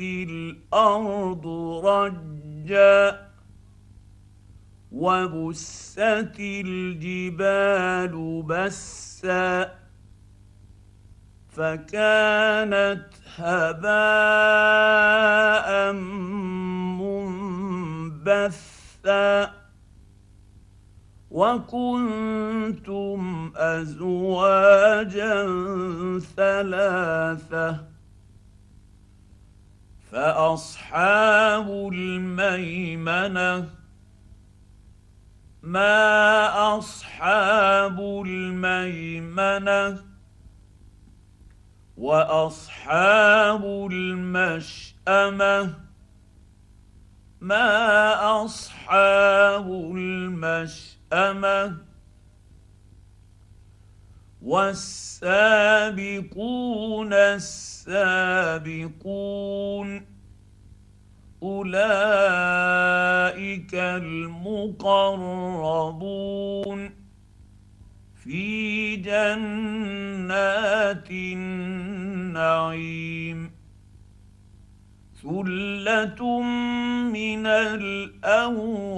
الأرض رجا وبست الجبال بسا فكانت هباء منبثا وكنتم أزواجا ثلاثة فأصحاب الميمنة ما أصحاب الميمنة وأصحاب المشأمة ما أصحاب المشأمة. والسابقون السابقون أولئك المقربون في جنات النعيم ثلة من الأولين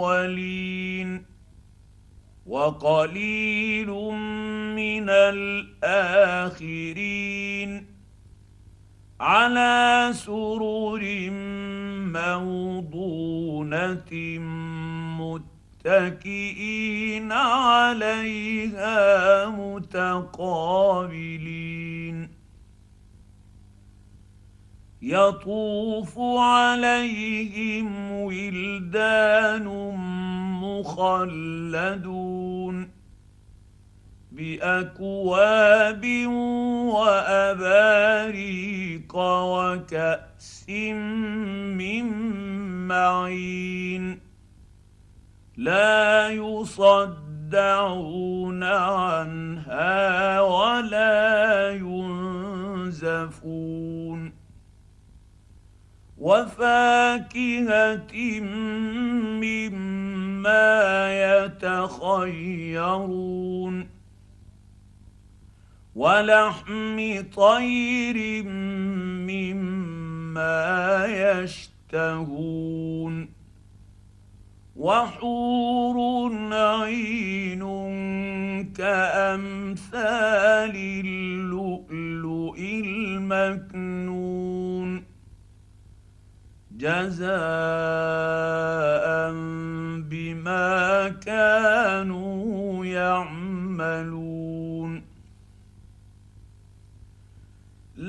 وقليل من الآخرين على سرر موضونة متكئين عليها متقابلين. يطوف عليهم ولدان مخلدون. بأكواب وأباريق وكأس من معين لا يصدعون عنها ولا ينزفون وفاكهة مما يتخيرون ولحم طير مما يشتهون وحور عين كأمثال اللؤلؤ المكنون جزاء بما كانوا يعملون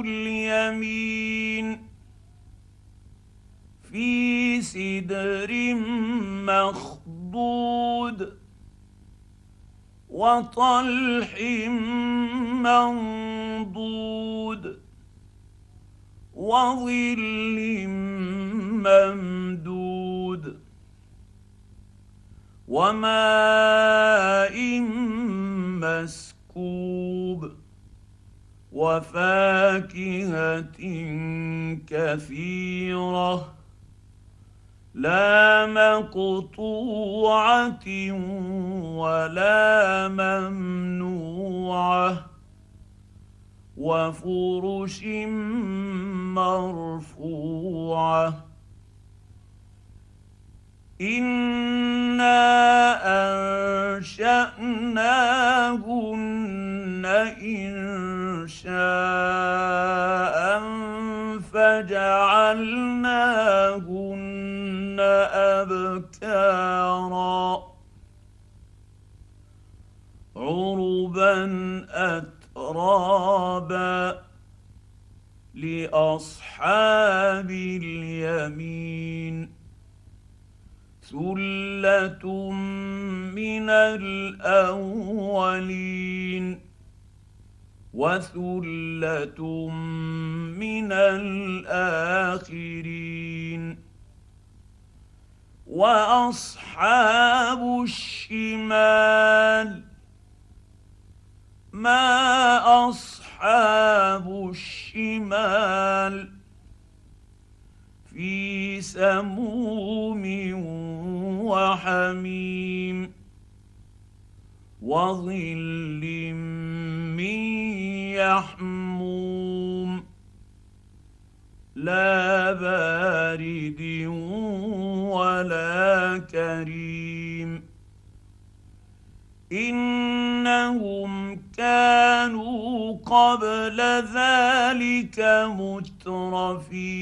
اليمين في سدر مخضود وطلح منضود وظل ممدود وماء مسكوب وفاكهة كثيرة لا مقطوعة ولا ممنوعة وفرش مرفوعة أنا انشاناهن ان شاء فجعلناهن ابكارا عربا اترابا لاصحاب اليمين ثلة من الأولين وثلة من الآخرين وأصحاب الشمال ما أصحاب الشمال في سموم وحميم وظل من يحموم لا بارد ولا كريم إنهم كانوا قبل ذلك مترفين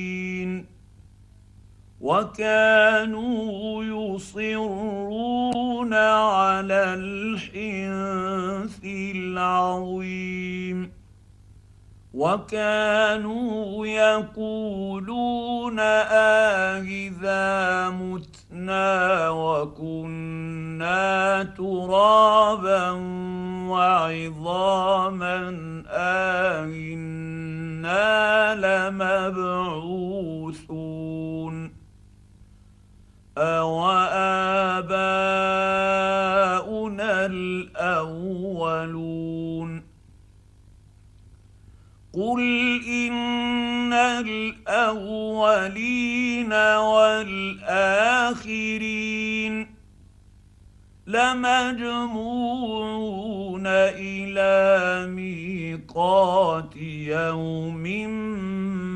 وكانوا يصرون على الحنث العظيم. وكانوا يقولون آهذا متنا وكنا ترابا وعظاما آهنا لمبعوثون.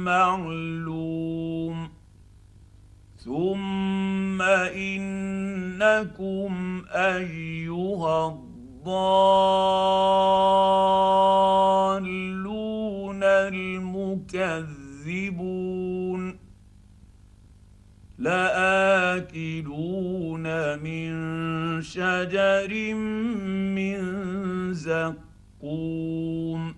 معلوم. ثم إنكم أيها الضالون المكذبون. لآكلون من شجر من زقوم.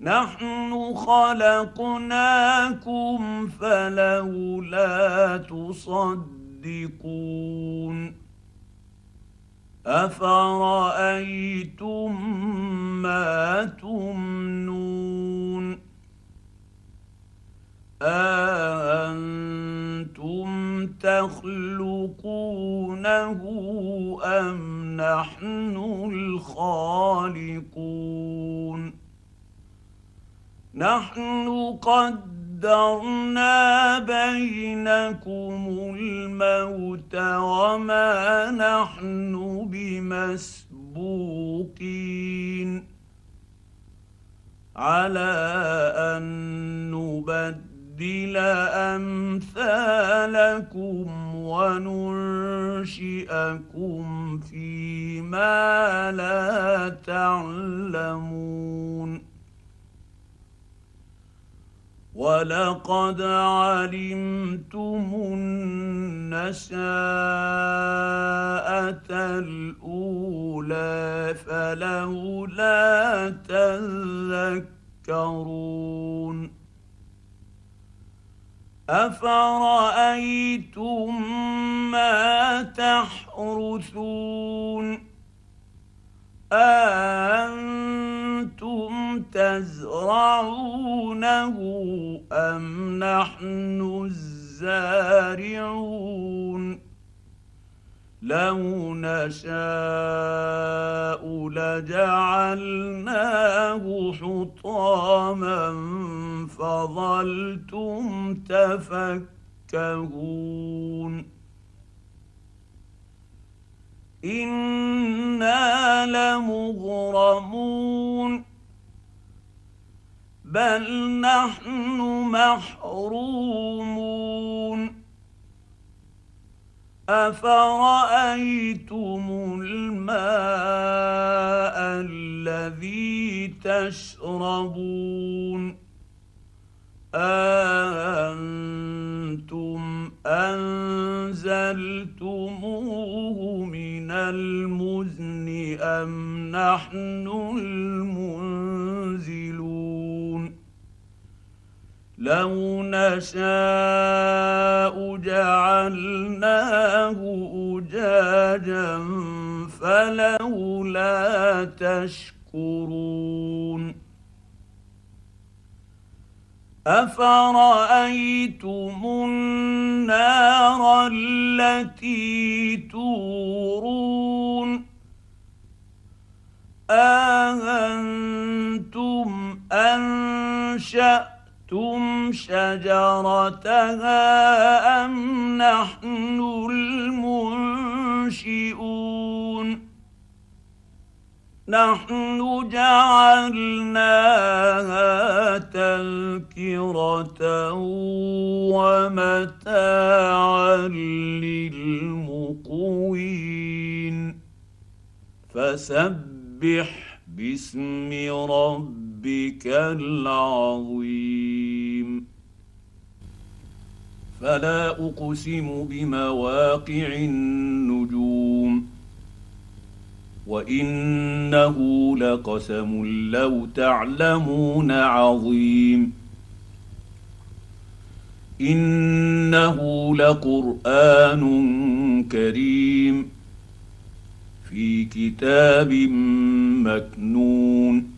نحن خلقناكم فلولا تصدقون أفرأيتم ما تمنون أأنتم تخلقونه أم نحن الخالقون نحن قدرنا بينكم الموت وما نحن بمسبوقين على أن نبدل أمثالكم وننشئكم فيما لا تعلمون ولقد علمتم النشاءه الأولى فلولا تذكرون أفرأيتم ما تحرثون أأنتم تزرعونه أم نحن الزارعون؟ لو نشاء لجعلناه حطاما فظلتم تفكهون. إنا لمغرمون. بل نحن محرومون. أفرأيتم الماء الذي تشربون؟ أأنتم أنزلتموه من المزن أم نحن المنزلون؟ لو نشاء جعلناه أجاجا فلولا تشكرون. أفرأيتم النار التي تورون؟ اانتم انشاتم أنتم شجرتها ام نحن المنشئون نحن جعلناها تذكره ومتاعا للمقوين فسبح باسم ربك العظيم فلا أقسم بمواقع النجوم. وإنه لقسم لو تعلمون عظيم. إنه لقرآن كريم في كتاب مكنون.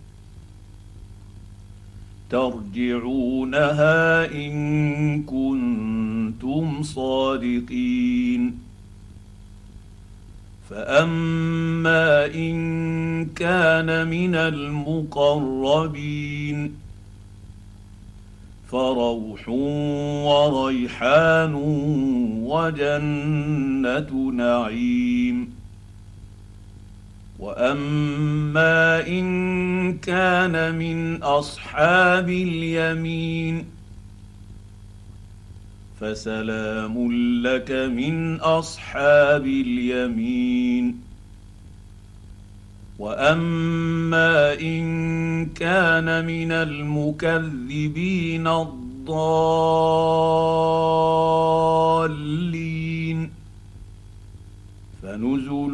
ترجعونها إن كنتم صادقين. فأما إن كان من المقربين فروح وريحان وجنة نعيم. واما ان كان من اصحاب اليمين فسلام لك من اصحاب اليمين واما ان كان من المكذبين الضالين فنزل